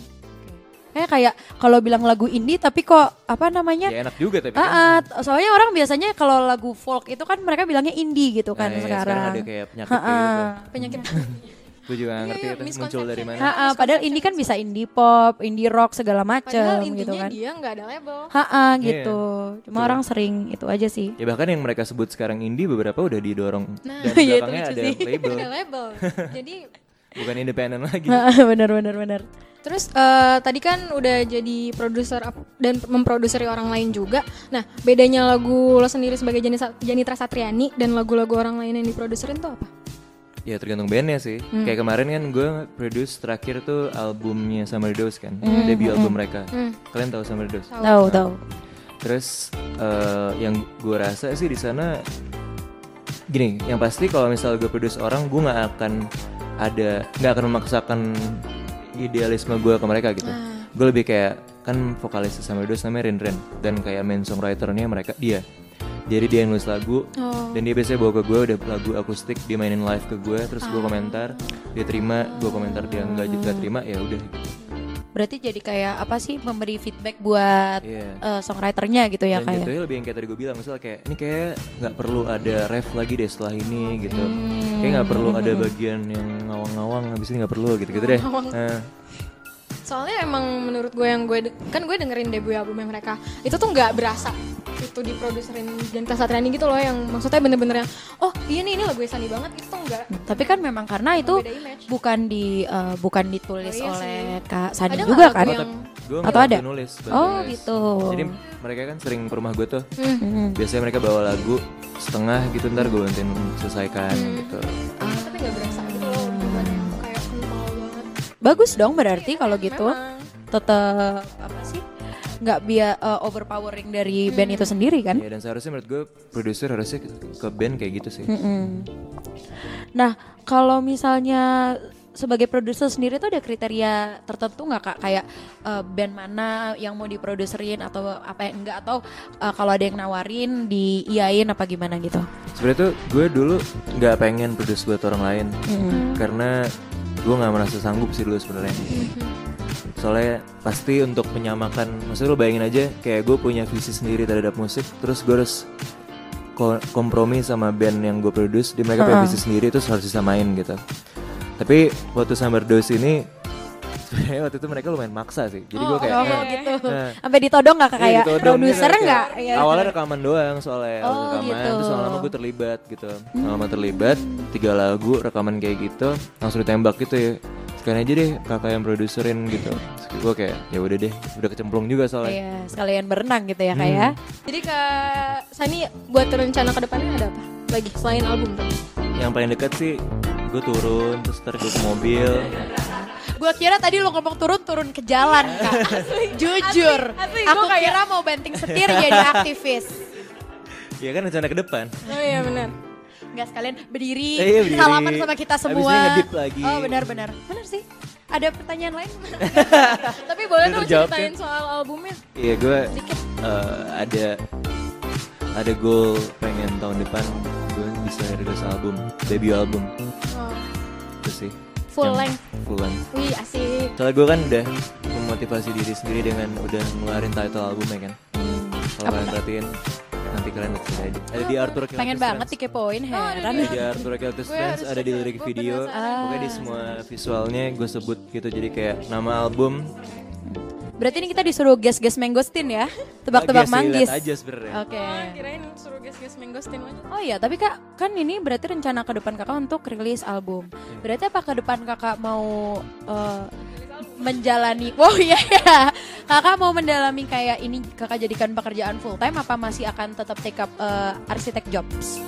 Kayak kayak kalau bilang lagu indie tapi kok apa namanya? ya enak juga tapi Ah, kan. ah, soalnya orang biasanya kalau lagu folk itu kan mereka bilangnya indie gitu kan Nah, iya, sekarang. ada kayak penyakit gitu. Penyakit. Gue juga gak ngerti Iya, itu muncul dari mana. Ha-ah, padahal indie kan bisa indie pop, indie rock segala macem Padahal gitu intinya kan. dia nggak ada label. Ha-ah, Iya. gitu. Cuma orang sering itu aja sih. Ya bahkan yang mereka sebut sekarang indie beberapa udah didorong Nah, dan iya, itu belakangnya lucu ada sih. label, Ada label. Jadi bukan independen lagi. Bener bener bener. Terus eh, tadi kan udah jadi produser dan memproduksi orang lain juga. Nah, bedanya lagu lo sendiri sebagai Janitra Satriani dan lagu-lagu orang lain yang diproduserin tuh apa? Ya tergantung bandnya sih. Hmm. Kayak kemarin kan gue produce terakhir tuh albumnya Summer Dose kan, Hmm. debut album mereka. Kalian tahu Summer Dose? Tahu tahu. Terus eh, yang gue rasa sih di sana gini, yang pasti kalau misal gue produce orang, gue nggak akan ada nggak akan memaksakan idealisme gue ke mereka gitu. Gue lebih kayak kan vokalis sama Dose namanya Ren Ren dan kayak main songwriternya mereka dia. Jadi dia yang nulis lagu. Dan dia biasanya bawa ke gue udah lagu akustik dia mainin live ke gue terus gue komentar dia terima gue komentar dia nggak juga terima ya udah. Gitu. Berarti jadi kayak apa sih memberi feedback buat Iya. eh, songwriternya gitu ya dan kayak. jatuhnya lebih yang kayak tadi gue bilang misalnya kayak ini kayak nggak perlu ada ref lagi deh setelah ini gitu. Hmm. kayak nggak perlu ada bagian yang ngawang-ngawang habis ini nggak perlu gitu gitu deh Nah, Soalnya emang menurut gue yang gue kan gue dengerin debut albumnya mereka itu tuh nggak berasa itu diproduserin Janitra Satriani gitu loh yang maksudnya bener-bener yang oh iya nih ini lagu Sani banget itu tuh enggak Tapi kan memang karena itu bukan di eh, bukan ditulis Oh, iya oleh sih. Kak Sani Ada juga nggak kan? oh, yang- gue Atau ada? nulis Oh, nulis. gitu. jadi mereka kan sering ke rumah gue tuh Hmm. biasanya mereka bawa lagu setengah gitu ntar gue bantuin selesaikan gitu tapi nggak berasa gitu loh hubungannya kayak kental banget Bagus dong berarti kalau gitu. Memang. Tetap apa sih? Nggak biar eh, overpowering dari band itu sendiri kan? ya dan seharusnya menurut gue produser harusnya ke, band kayak gitu sih. Mm-mm. Nah, kalau misalnya sebagai produser sendiri tuh ada kriteria tertentu nggak kak? Kayak eh, band mana yang mau diproduserin atau apa yang enggak? Atau eh, kalau ada yang nawarin diiyain apa gimana gitu? sebenarnya tuh gue dulu nggak pengen produce buat orang lain. Karena gue nggak merasa sanggup sih dulu sebenarnya soalnya pasti untuk menyamakan maksudnya lo bayangin aja kayak gue punya visi sendiri terhadap musik terus gue harus ko- kompromi sama band yang gue produce di mereka punya visi sendiri terus harus disamain gitu tapi waktu Summer Dose ini sebenarnya waktu itu mereka lumayan maksa sih jadi gue kayak Oh eh, gitu. eh, Sampai ditodong nggak kak Iya, kayak ditodong produser gitu, nggak? Ya. Awalnya rekaman doang soalnya Oh, rekaman gitu. terus lama-lama gue terlibat gitu. Lama terlibat tiga lagu rekaman kayak gitu langsung ditembak gitu ya. Sekarang aja deh kakak yang produserin gitu. Terus gue kayak ya udah deh udah kecemplung juga soalnya Iya, sekalian berenang gitu ya kak ya. Jadi Kak Sani buat rencana ke depannya ada apa? Lagi selain album tuh. yang paling dekat sih gue turun terus ntar gue ke mobil Gue kira tadi lo ngomong turun turun ke jalan kak. Jujur, asli, aku gua kayak- kira mau banting setir jadi aktivis. ya kan rencana ke depan Oh iya benar. Nggak sekalian berdiri, Eh, iya, berdiri. salaman sama kita semua. lagi. Oh benar-benar, benar sih. Ada pertanyaan lain? Tapi boleh dong ceritain soal albumnya. Iya gue Dikit. eh, ada ada goal pengen tahun depan gue bisa rilis album debut album Oh, itu sih Full Yang length. full length wih asik. soalnya gue kan udah memotivasi diri sendiri dengan udah ngeluarin title album ya kan kalau kalian perhatiin nanti kalian lihat sendiri aja ada di Arthur Kill Pengen banget dikepoin, heran. ada di Arthur Kill Gue Friends ada di lirik video pokoknya di semua visualnya gue sebut gitu jadi kayak nama album Berarti ini kita disuruh guess-guess mangostin ya? Tebak-tebak manggis. aja sebenarnya Oke. Oh, kirain suruh guys-guys mangostin aja. Oh iya, tapi kak kan ini berarti rencana ke depan kakak untuk rilis album. Berarti apa ke depan kakak mau eh, menjalani? Wow iya ya, kakak mau mendalami kayak ini kakak jadikan pekerjaan full time apa masih akan tetap take up eh, arsitek jobs?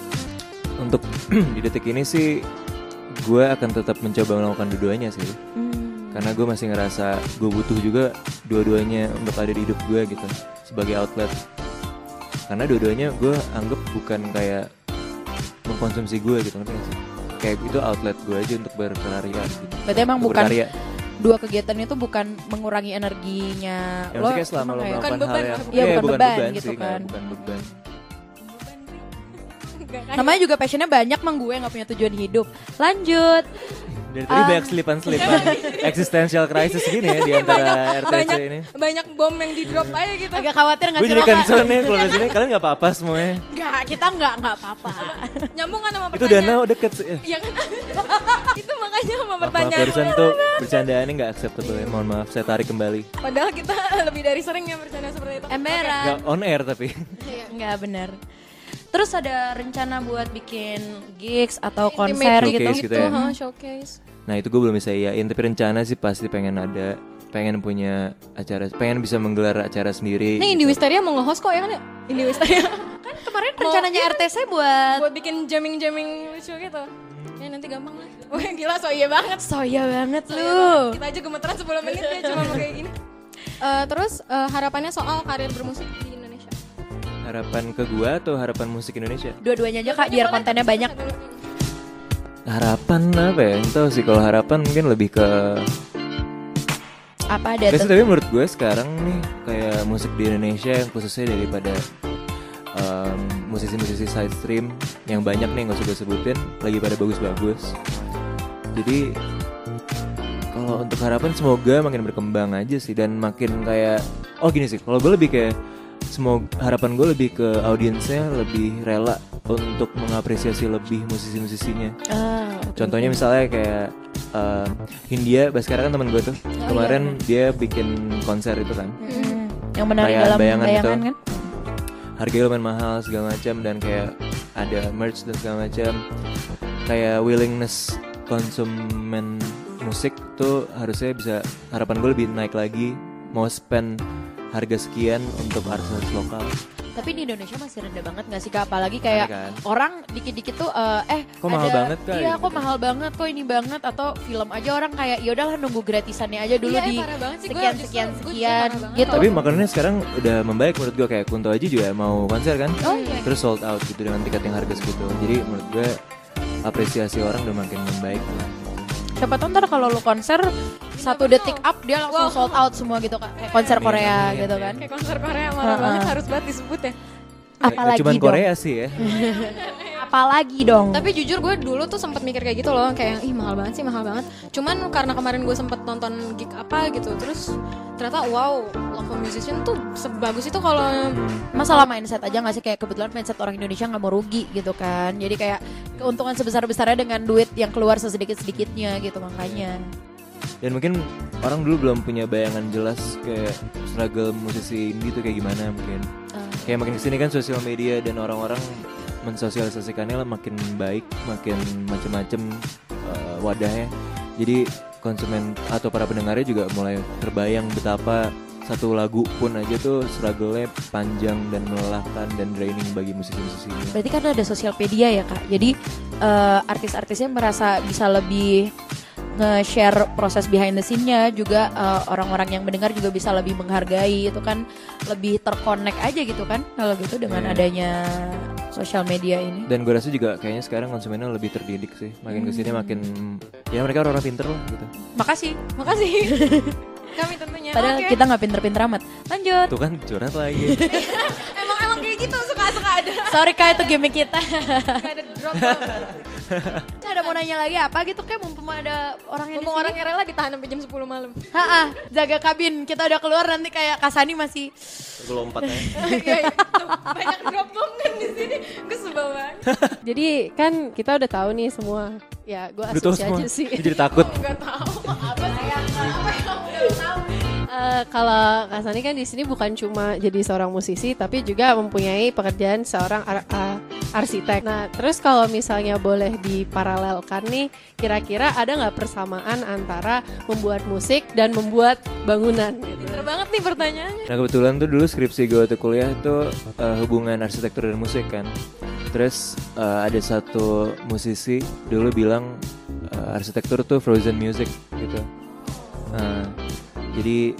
untuk di detik ini sih gue akan tetap mencoba melakukan dua-duanya sih karena gue masih ngerasa gue butuh juga dua-duanya untuk ada di hidup gue gitu sebagai outlet karena dua-duanya gue anggap bukan kayak mengkonsumsi gue gitu ngerti gak sih kayak itu outlet gue aja untuk berkarya gitu Berarti emang Untuk bukan berkarya. Dua kegiatan itu bukan mengurangi energinya ya, kayak selama lo kayak- Bukan melakukan hal beban yang lah, Iya, bukan beban gitu sih, kan. bukan beban? Namanya juga passionnya banyak mang gue nggak punya tujuan hidup. Lanjut. dari tadi Ah. banyak selipan-selipan existential crisis gini ya di antara RTC banyak ini banyak bom yang di drop aja gitu. Agak khawatir nggak gue sih jadi lo, Kak? concern nih kalau di sini kalian nggak apa-apa semuanya Nggak, kita nggak nggak apa-apa. Nyambung kan sama itu pertanyaan. danau deket sih Iya kan? makanya sama pertanyaan. barusan tuh bercandaannya nggak acceptable ya. Mohon maaf, saya tarik kembali. Padahal kita lebih dari sering ya bercanda seperti itu. Emberan. Nggak on air tapi. Nggak benar. Terus ada rencana buat bikin gigs atau konser Showcase gitu? gitu ya. showcase. Nah itu gue belum bisa iyain, tapi rencana sih pasti pengen ada, pengen punya acara, pengen bisa menggelar acara sendiri. Nih gitu. Indi Wisteria mau nge-host kok ya kan ya? Indi Wisteria. Kan kemarin rencananya RTC buat buat bikin jamming-jamming lucu gitu. Ya nanti gampang lah. Wah gila so iya banget. soya banget So lu. banget. Kita aja gemeteran 10 menit ya cuma mau kayak gini. Eh, terus eh, harapannya soal karir bermusik di Indonesia. Harapan ke gue atau harapan musik Indonesia? Dua-duanya aja kak, biar kontennya banyak. Harapan apa ya? Entah sih kalau harapan mungkin lebih ke Apa ada tapi menurut gue sekarang nih kayak musik di Indonesia yang khususnya daripada em, musisi-musisi side stream yang banyak nih nggak usah gue sebutin lagi pada bagus-bagus. Jadi kalau untuk harapan semoga makin berkembang aja sih dan makin kayak oh gini sih kalau gue lebih kayak semoga harapan gue lebih ke audiensnya lebih rela untuk mengapresiasi lebih musisi-musisinya. Ah, oke, Contohnya misalnya kayak uh, Hindia, Baskara kan teman gue tuh. Kemarin dia bikin konser itu kan. Hmm, Yang menarik dalam bayangan bayangan, itu. kan? Harganya lumayan mahal segala macam dan kayak ada merch dan segala macam. Kayak willingness konsumen musik tuh harusnya bisa harapan gue lebih naik lagi. Mau spend harga sekian untuk artis lokal. Tapi di Indonesia masih rendah banget gak sih kak? Apalagi kayak kan? orang dikit-dikit tuh eh, eh Kok mahal banget, Kak? Iya Gitu. kok mahal banget kok ini banget atau film aja orang kayak ya udahlah nunggu gratisannya aja dulu Iya, di parah banget sih. Sekian justru- sekian sekian gitu. Tapi makanannya sekarang udah membaik menurut gue kayak Kunto Aji juga mau konser kan. Oh iya. Terus sold out gitu dengan tiket yang harga segitu. Jadi menurut gue apresiasi orang udah makin membaik lah. Siapa tahu ntar kalau lu konser satu detik up dia langsung Wow. sold out semua gitu kak. Kayak konser Korea gitu kan. Kayak konser Korea marah Ha-ha. banget harus banget disebut ya. Apalagi Cuman dong. Korea sih ya. Apalagi dong. Tapi jujur gue dulu tuh sempat mikir kayak gitu loh, kayak ih mahal banget sih, mahal banget. Cuman karena kemarin gue sempet nonton gig apa gitu, terus ternyata wow, local musician tuh sebagus itu kalau masalah mindset aja gak sih kayak kebetulan mindset orang Indonesia nggak mau rugi gitu kan. Jadi kayak keuntungan sebesar besarnya dengan duit yang keluar sesedikit sedikitnya gitu makanya. Dan mungkin orang dulu belum punya bayangan jelas kayak struggle musisi indie tuh kayak gimana mungkin. Ah. Kayak makin ke sini kan sosial media dan orang-orang mensosialisasikannya lah makin baik, makin macem-macem uh, wadahnya. Jadi konsumen atau para pendengarnya juga mulai terbayang betapa satu lagu pun aja tuh struggle-nya panjang dan melelahkan dan draining bagi musisi-musisinya. Berarti kan ada sosial media ya kak. Jadi eh, artis-artisnya merasa bisa lebih nge-share proses behind the scene-nya juga eh, orang-orang yang mendengar juga bisa lebih menghargai itu kan lebih terkonek aja gitu kan kalau gitu dengan Iya. adanya sosial media ini. Dan gue rasa juga kayaknya sekarang konsumennya lebih terdidik sih. Makin ke sini makin ya mereka orang-orang pinter lah gitu. Makasih. Makasih. Kami tentunya. Padahal Oke. kita nggak pinter-pinter amat. Lanjut. Tuh kan curhat lagi. emang emang kayak gitu suka-suka ada. Sorry kak itu gimmick kita. Ada drop. ada mau nanya lagi apa gitu kayak mumpung ada orang yang Ngomong orang yang rela ditahan sampai jam 10 malam. Ha jaga kabin. Kita udah keluar nanti kayak Kasani masih gue lompat aja. Iya, iya. Banyak drop bomb kan di sini. Gue sebel banget. Jadi kan kita udah tahu nih semua. Ya, gue asumsi aja sih. Jadi takut. Enggak tahu apa sih Eh, kalau Kasani kan di sini bukan cuma jadi seorang musisi, tapi juga mempunyai pekerjaan seorang ar- ah, arsitek. Nah, terus kalau misalnya boleh diparalelkan nih, kira-kira ada nggak persamaan antara membuat musik dan membuat bangunan? Gitu. Pinter banget nih pertanyaannya. Nah kebetulan tuh dulu skripsi gue waktu kuliah itu eh, hubungan arsitektur dan musik kan. Terus eh, ada satu musisi dulu bilang eh, arsitektur tuh frozen music gitu. Nah, jadi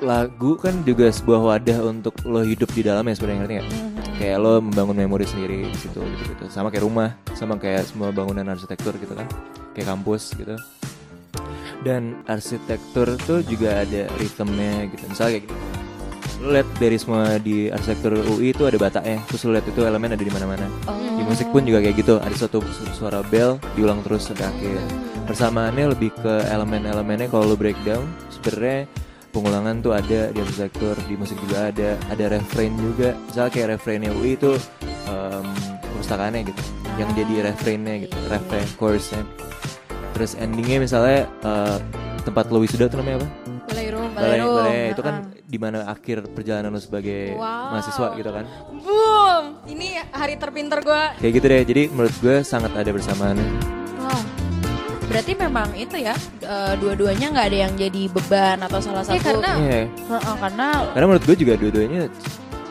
lagu kan juga sebuah wadah untuk lo hidup di dalamnya sebenarnya ngerti nggak? Kayak lo membangun memori sendiri di situ gitu, gitu. Sama kayak rumah, sama kayak semua bangunan arsitektur gitu kan. Kayak kampus gitu. Dan arsitektur tuh juga ada ritmenya gitu. Misalnya kayak gini lu lihat dari semua di arsitektur UI itu ada bataknya. Terus lu lihat itu elemen ada di mana-mana. Di musik pun juga kayak gitu. Ada satu su- suara bell diulang terus sampai akhir persamaannya lebih ke elemen-elemennya kalau lu breakdown sebenarnya pengulangan tuh ada di arsitektur di musik juga ada ada refrain juga misalnya kayak refrainnya UI itu em, perpustakaannya gitu yang jadi refrainnya gitu refrain chorusnya terus endingnya misalnya eh, tempat lo wisuda tuh namanya apa? Balai room. Balai, itu kan ha-ha. di mana akhir perjalanan lo sebagai Wow. mahasiswa gitu kan. Boom. Ini hari terpinter gue. Kayak gitu deh. Jadi menurut gue sangat ada bersamaannya. Berarti memang itu ya eh, dua-duanya nggak ada yang jadi beban atau salah satu. Iya, karena Iya. Heeh, karena Karena menurut gue juga dua-duanya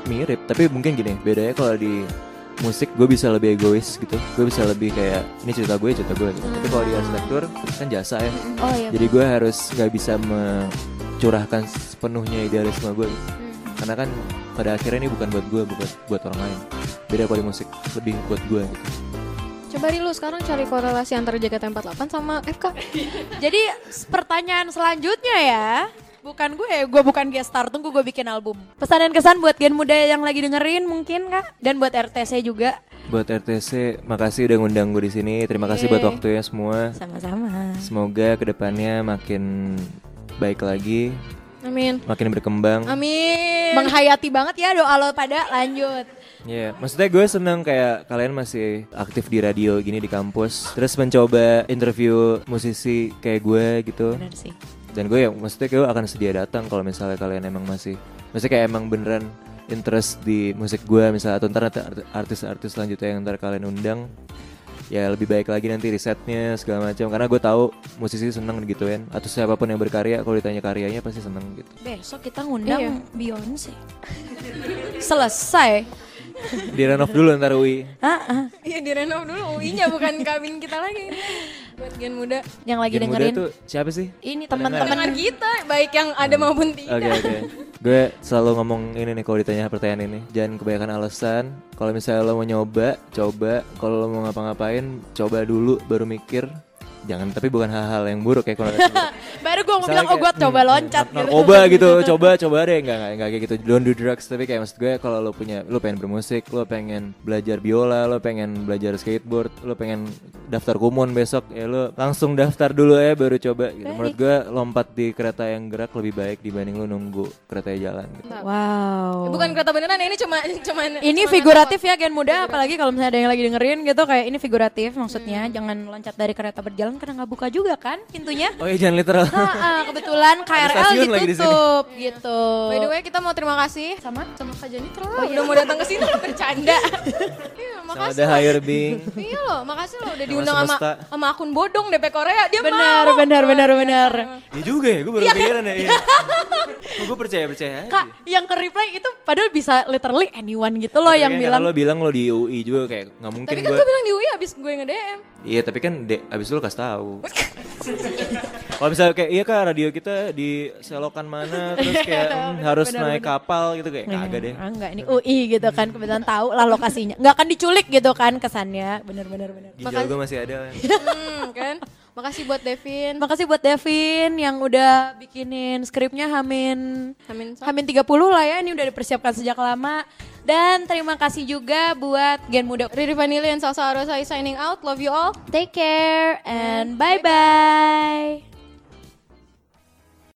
mirip, tapi mungkin gini, bedanya kalau di musik gue bisa lebih egois gitu. Gue bisa lebih kayak ini cerita gue, cerita gue gitu. Tapi kalau di arsitektur kan jasa ya. oh iya. Jadi gue harus nggak bisa mencurahkan sepenuhnya idealisme gue. gitu. Karena kan pada akhirnya ini bukan buat gue, bukan buat orang lain. Beda kalau di musik, lebih buat gue gitu. Coba Ri lu sekarang cari korelasi antara Jakarta 48 sama FK. Jadi pertanyaan selanjutnya ya. Bukan gue, gue bukan guest star, tunggu gue bikin album. Pesan dan kesan buat gen muda yang lagi dengerin mungkin kak? Dan buat RTC juga. Buat RTC, makasih udah ngundang gue di sini. Terima kasih buat waktunya semua. Sama-sama. Semoga ke depannya makin baik lagi, Amin. makin berkembang. Amin. Menghayati banget ya doa lo pada lanjut. Iya, maksudnya gue seneng kayak kalian masih aktif di radio gini di kampus, terus mencoba interview musisi kayak gue gitu. Bener sih. Dan gue ya, maksudnya gue akan sedia datang kalau misalnya kalian emang masih, maksudnya kayak emang beneran interest di musik gue misalnya atau ntar art- artis-artis selanjutnya yang ntar kalian undang ya lebih baik lagi nanti risetnya segala macam karena gue tahu musisi seneng gituin atau siapa pun yang berkarya kalau ditanya karyanya pasti seneng gitu Besok kita ngundang Iya. Beyonce. Selesai. di renov dulu ntar UI. Iya direnov dulu UI-nya bukan kabin kita lagi. Buat gen muda. Yang lagi Gen muda dengerin. tuh siapa sih Ini Teman teman-teman kita baik yang ada maupun tidak. Oke oke. Gue selalu ngomong ini nih kalau ditanya pertanyaan ini. Jangan kebanyakan alasan. Kalau misalnya lo mau nyoba, coba. Kalau lo mau ngapa-ngapain, coba dulu baru mikir. Jangan tapi bukan hal-hal yang buruk ya kalau Baru gue mau bilang oh gue coba hmm, loncat gitu. narkoba gitu coba coba deh nggak nggak kayak gitu don't do drugs tapi kayak maksud gue kalau lo punya lo pengen bermusik lo pengen belajar biola lo pengen belajar skateboard lo pengen daftar kumon besok ya lo langsung daftar dulu ya baru coba gitu menurut gue lompat di kereta yang gerak lebih baik dibanding lo nunggu keretanya jalan gitu. Wow. Bukan kereta beneran ya, ini cuma cuma Ini figuratif ya gen muda, apalagi kalau misalnya ada yang lagi dengerin gitu kayak ini figuratif maksudnya Hmm. jangan loncat dari kereta berjalan karena nggak buka juga kan pintunya. oh iya jangan literal Ah, ah, kebetulan KRL ditutup gitu. By the way, kita mau terima kasih sama sama Kak Jani terlalu udah mau datang ke sini lo bercanda. Iya, Sama makasih. ada hire Bing. Iya loh, makasih loh udah Sama diundang sama sama akun bodong DP Korea. Dia benar mau. benar benar benar. Ya juga ya, gue baru pikiran ya. Iya. gue percaya percaya aja. Kak, yang ke reply itu padahal bisa literally anyone gitu loh Tapi yang kan bilang lo bilang lo di UI juga kayak nggak mungkin Tapi kan gue. bilang di UI abis gue nge-DM. Iya tapi kan de, abis lo kasih tahu. Kalau misalnya kayak iya kak radio kita di selokan mana terus kayak hmm, harus naik kapal gitu kayak kagak deh. Ah, enggak ini UI gitu kan kebetulan tahu lah lokasinya. Enggak akan diculik gitu kan kesannya. Bener bener bener. Ginjal gue masih ada. Hmm, kan? Makasih buat Devin. Makasih buat Devin yang udah bikinin skripnya Hamin Amin. Hamin 30 lah ya, ini udah dipersiapkan sejak lama. Dan terima kasih juga buat Gen Muda. Riri Vanilli and Salsa Arosai signing out. Love you all. Take care and bye-bye.